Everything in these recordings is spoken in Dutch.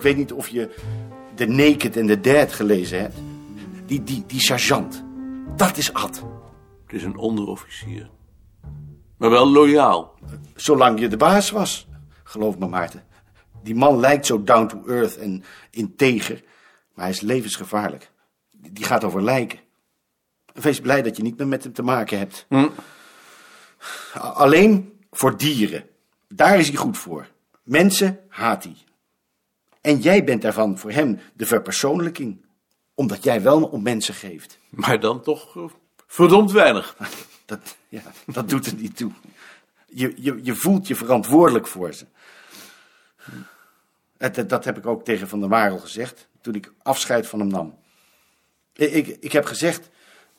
ik weet niet of je The Naked and the Dead gelezen hebt. Die, die, die sergeant. Dat is Ad. Het is een onderofficier. Maar wel loyaal. Zolang je de baas was. Geloof me, Maarten. Die man lijkt zo down to earth en integer. Maar hij is levensgevaarlijk. Die gaat over lijken. Wees blij dat je niet meer met hem te maken hebt. Alleen voor dieren. Daar is hij goed voor. Mensen haat hij. En jij bent daarvan voor hem de verpersoonlijking. Omdat jij wel om mensen geeft. Maar dan toch eh, verdomd weinig. Dat, ja, dat doet er niet toe. Je, je, je voelt je verantwoordelijk voor ze. Dat, dat- heb ik ook tegen Van der Marel gezegd. Toen ik afscheid van hem nam. Ik, ik, heb gezegd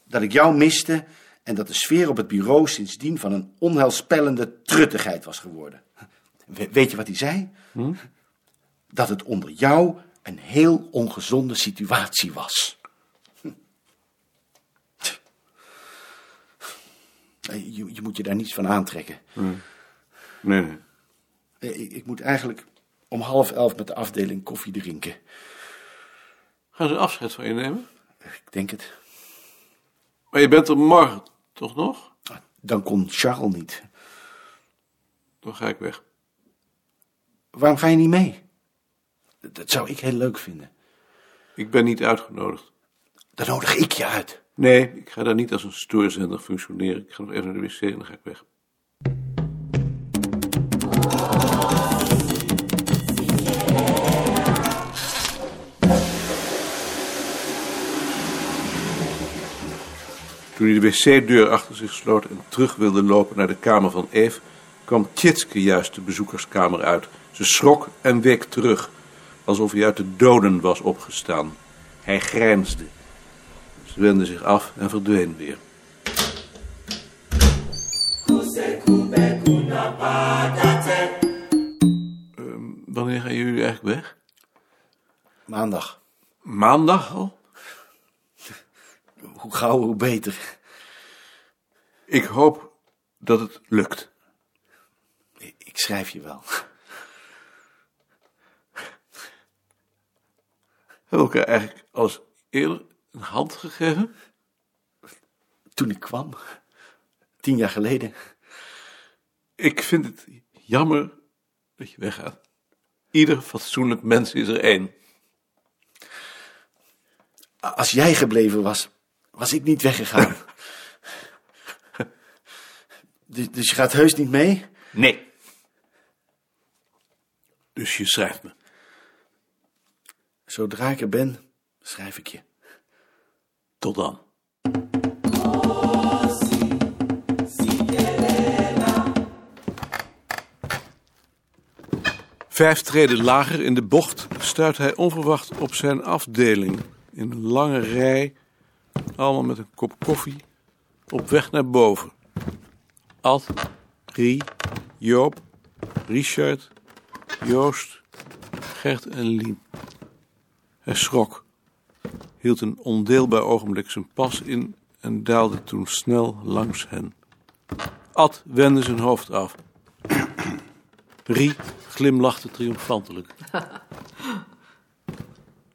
dat ik jou miste. En dat de sfeer op het bureau sindsdien van een onheilspellende truttigheid was geworden. We- weet je wat hij zei? Dat het onder jou een heel ongezonde situatie was. Je, je moet je daar niets van aantrekken. Nee, nee. Ik, ik moet eigenlijk om half elf met de afdeling koffie drinken. Gaan ze afscheid van je nemen? Ik denk het. Maar je bent er morgen toch nog? Dan kon Charles niet. Dan ga ik weg. Waarom ga je niet mee? Dat zou ik heel leuk vinden. Ik ben niet uitgenodigd. Dan nodig ik je uit. Nee, ik ga daar niet als een stoorzender functioneren. Ik ga nog even naar de wc en dan ga ik weg. Toen hij de wc-deur achter zich sloot en terug wilde lopen naar de kamer van Eve, kwam Tjitske juist de bezoekerskamer uit. Ze schrok en week terug, alsof hij uit de doden was opgestaan. Hij grijnsde. Ze wendde zich af en verdween weer. Ehm, wanneer gaan jullie eigenlijk weg? Maandag. Maandag al? Hoe gauw, hoe beter. Ik hoop dat het lukt. Ik ik schrijf je wel. Hebben we elkaar eigenlijk al eens eerder een hand gegeven? Toen ik kwam. Tien jaar geleden. Ik vind het jammer dat je weggaat. Ieder fatsoenlijk mens is er één. Als jij gebleven was, was ik niet weggegaan. dus, dus je gaat heus niet mee? Nee. Dus je schrijft me. Zodra ik er ben, schrijf ik je. Tot dan. Vijf treden lager in de bocht stuit hij onverwacht op zijn afdeling. In een lange rij, allemaal met een kop koffie, op weg naar boven. Ad, Rie, Joop, Richard, Joost, Gert en Lien. Hij schrok, hield een ondeelbaar ogenblik zijn pas in en daalde toen snel langs hen. Ad wendde zijn hoofd af. Rie glimlachte triomfantelijk.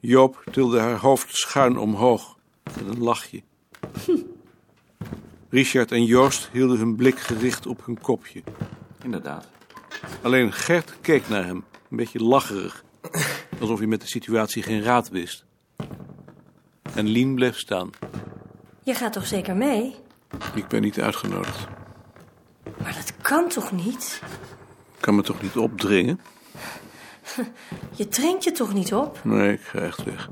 Joop tilde haar hoofd schuin omhoog met een lachje. Richard en Joost hielden hun blik gericht op hun kopje. Inderdaad. Alleen Gert keek naar hem, een beetje lacherig. Alsof hij met de situatie geen raad wist. En Lien bleef staan. Je gaat toch zeker mee? Ik ben niet uitgenodigd. Maar dat kan toch niet? Ik kan me toch niet opdringen? Je drinkt je toch niet op? Nee, ik ga echt weg.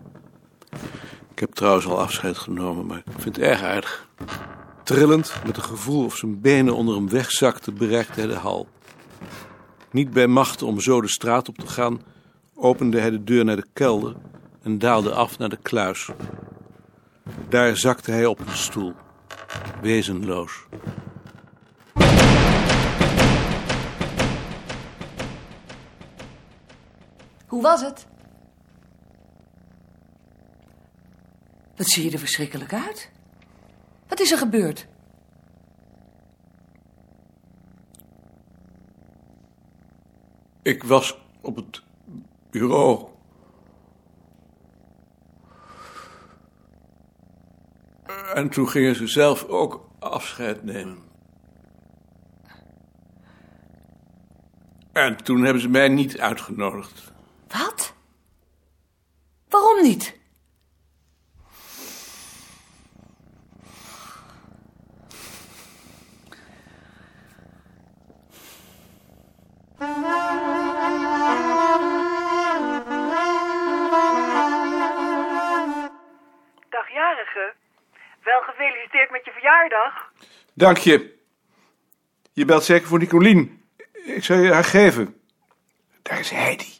Ik heb trouwens al afscheid genomen, maar ik vind het erg aardig. Trillend, met een gevoel of zijn benen onder hem wegzakten, bereikte hij de hal. Niet bij machten om zo de straat op te gaan, opende hij de deur naar de kelder en daalde af naar de kluis. Daar zakte hij op een stoel, wezenloos. Hoe was het? Wat zie je er verschrikkelijk uit? Wat is er gebeurd? Ik was op het bureau. En toen gingen ze zelf ook afscheid nemen. En toen hebben ze mij niet uitgenodigd. Wat? Waarom niet? Dank je. Je belt zeker voor Nicolien. Ik zal je haar geven. Daar is Heidi.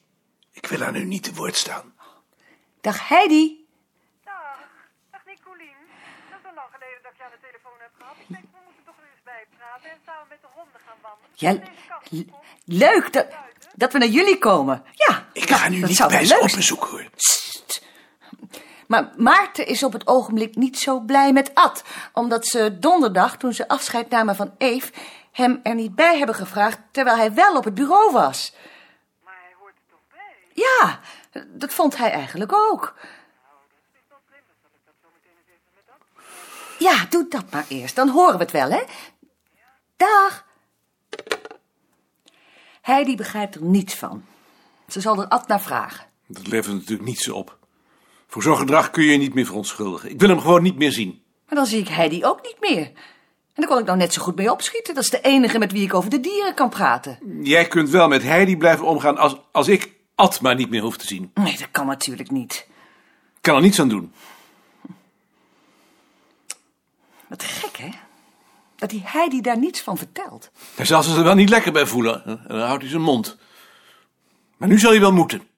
Ik wil aan u niet te woord staan. Dag Heidi. Dag. Dag Nicolien. Dat is al lang geleden dat ik je aan de telefoon heb gehad. Ik denk, we moeten toch weer eens bijpraten en samen met de honden gaan wandelen. Ja, leuk dat, dat we naar jullie komen. Ja, Ik nou, ga nu niet bij ze op bezoek hoor. Maar Maarten is op het ogenblik niet zo blij met Ad. Omdat ze donderdag, toen ze afscheid namen van Eve... hem er niet bij hebben gevraagd, terwijl hij wel op het bureau was. Maar hij hoort er toch bij? Ja, dat vond hij eigenlijk ook. Ja, doe dat maar eerst, dan horen we het wel, hè? Dag. Heidi begrijpt er niets van. Ze zal er Ad naar vragen. Dat levert natuurlijk niets op. Voor zo'n gedrag kun je je niet meer verontschuldigen. Ik wil hem gewoon niet meer zien. Maar dan zie ik Heidi ook niet meer. En daar kon ik nou net zo goed mee opschieten. Dat is de enige met wie ik over de dieren kan praten. Jij kunt wel met Heidi blijven omgaan als, als ik Ad maar niet meer hoef te zien. Nee, dat kan natuurlijk niet. Ik kan er niets aan doen. Wat gek, hè? Dat die Heidi daar niets van vertelt. Hij zal zich er wel niet lekker bij voelen. En dan houdt hij zijn mond. Maar nu zal hij wel moeten.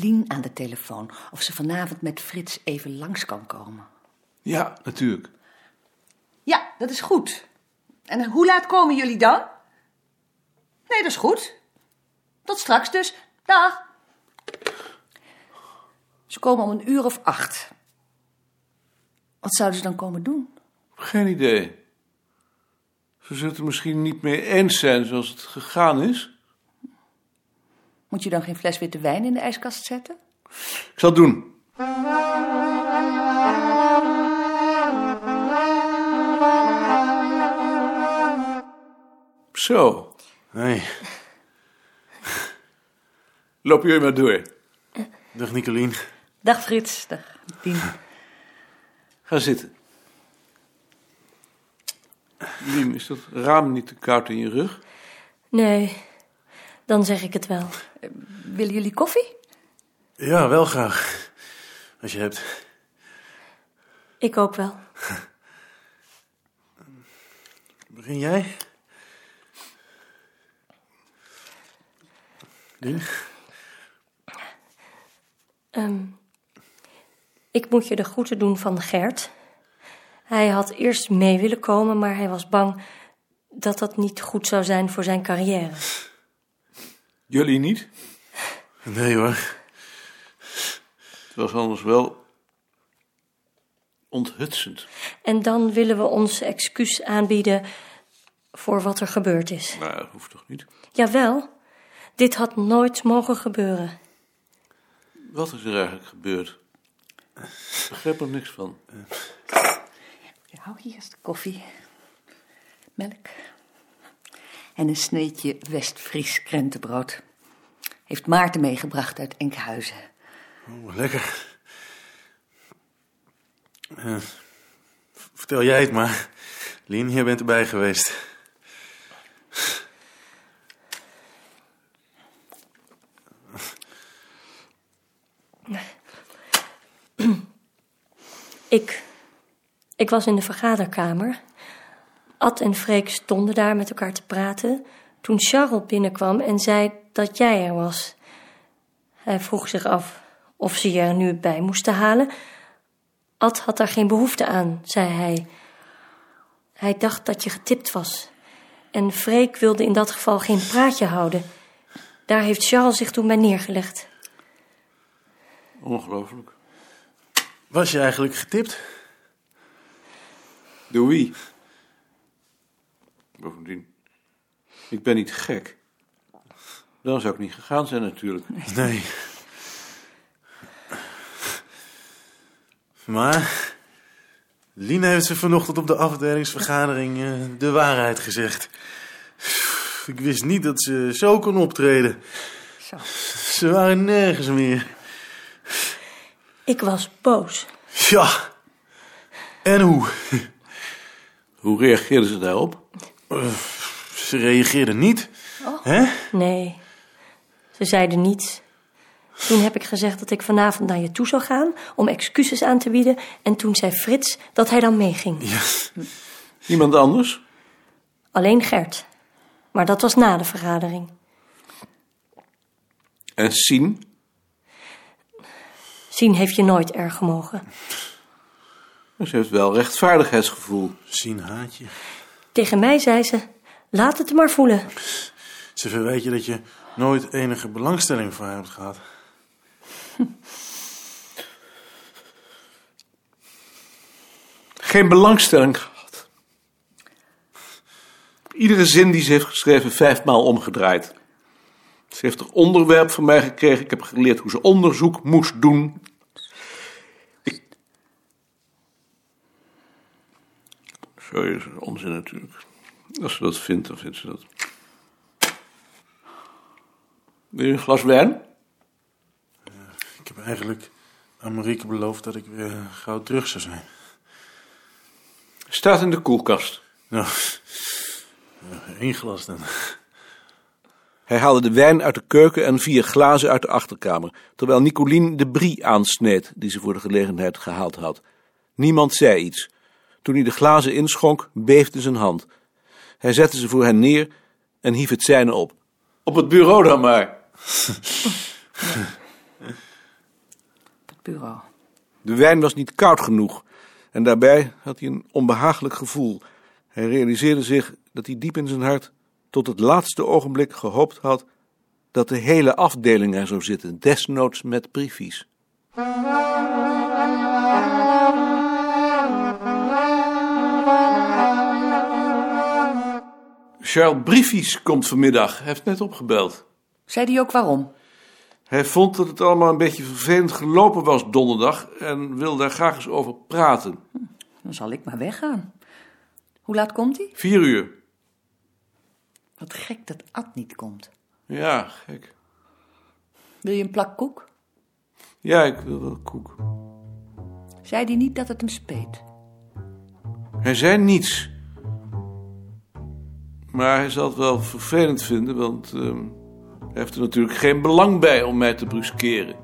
Lien aan de telefoon. Of ze vanavond met Frits even langs kan komen. Ja, natuurlijk. Ja, dat is goed. En hoe laat komen jullie dan? Nee, dat is goed. Tot straks dus. Dag. Ze komen om een uur of acht. Wat zouden ze dan komen doen? Geen idee. Ze zullen het misschien niet mee eens zijn zoals het gegaan is. Moet je dan geen fles witte wijn in de ijskast zetten? Ik zal het doen. Zo, Hey, loop jullie maar door. dag Nicolien. Dag Frits. Dag Dien. Ga zitten. Liem, is dat raam niet te koud in je rug? Nee, dan zeg ik het wel. Willen jullie koffie? Ja, wel graag. Als je hebt. Ik ook wel. Begin jij? Dien? Ehm, ik moet je de groeten doen van Gert. Hij had eerst mee willen komen, maar hij was bang dat dat niet goed zou zijn voor zijn carrière. Jullie niet? Nee hoor. Het was anders wel onthutsend. En dan willen we ons excuus aanbieden voor wat er gebeurd is. Maar dat hoeft toch niet? Jawel, dit had nooit mogen gebeuren. Wat is er eigenlijk gebeurd? Ik begrijp er niks van. Nou, hier is de koffie. Melk. En een sneetje West-Fries krentenbrood. Heeft Maarten meegebracht uit Enkhuizen. Oh, lekker. Eh, vertel jij het maar. Lien, jij bent erbij geweest. Ik, ik was in de vergaderkamer. Ad en Freek stonden daar met elkaar te praten toen Charles binnenkwam en zei dat jij er was. Hij vroeg zich af of ze je er nu bij moesten halen. Ad had daar geen behoefte aan, zei hij. Hij dacht dat je getipt was. En Freek wilde in dat geval geen praatje houden. Daar heeft Charles zich toen bij neergelegd. Ongelooflijk. Was je eigenlijk getipt? Door wie? Bovendien, ik ben niet gek. Dan zou ik niet gegaan zijn natuurlijk. Nee. Maar... Lien heeft ze vanochtend op de afdelingsvergadering eh, de waarheid gezegd. Ik wist niet dat ze zo kon optreden. Zo. Ze waren nergens meer. Ik was boos. Ja. En hoe? Hoe reageerden ze daarop? Ze reageerde niet. Hè? Nee, ze zeiden niets. Toen heb ik gezegd dat ik vanavond naar je toe zou gaan om excuses aan te bieden. En toen zei Frits dat hij dan meeging. Ja. Niemand anders? Alleen Gert. Maar dat was na de vergadering. En Sien? Zien heeft je nooit erg gemogen. Ze heeft wel rechtvaardigheidsgevoel. Zien haatje. Tegen mij zei ze: laat het maar voelen. Ze verwijt je dat je nooit enige belangstelling voor haar hebt gehad. Geen belangstelling gehad. Iedere zin die ze heeft geschreven, vijfmaal omgedraaid. Ze heeft er onderwerp van mij gekregen. Ik heb geleerd hoe ze onderzoek moest doen. Sorry, dat is onzin natuurlijk. Als ze dat vindt, dan vindt ze dat. Wil je een glas wijn? Ik heb eigenlijk aan Marieke beloofd dat ik weer gauw terug zou zijn. Staat in de koelkast. Nou, eh, één glas dan. Hij haalde de wijn uit de keuken en vier glazen uit de achterkamer, terwijl Nicolien de brie aansneed die ze voor de gelegenheid gehaald had. Niemand zei iets. Toen hij de glazen inschonk, beefde zijn hand. Hij zette ze voor hen neer en hief het zijne op. Op het bureau dan maar. Op het bureau. De wijn was niet koud genoeg en daarbij had hij een onbehagelijk gevoel. Hij realiseerde zich dat hij diep in zijn hart tot het laatste ogenblik gehoopt had dat de hele afdeling er zou zitten, desnoods met briefies. Charles Briefies komt vanmiddag. Hij heeft net opgebeld. Zei die ook waarom? Hij vond dat het allemaal een beetje vervelend gelopen was donderdag en wil daar graag eens over praten. Dan zal ik maar weggaan. Hoe laat komt hij? Vier uur. Wat gek dat Ad niet komt. Ja, gek. Wil je een plak koek? Ja, ik wil wel koek. Zei hij niet dat het hem speet? Hij zei niets. Maar hij zal het wel vervelend vinden, want ehm, hij heeft er natuurlijk geen belang bij om mij te bruskeren.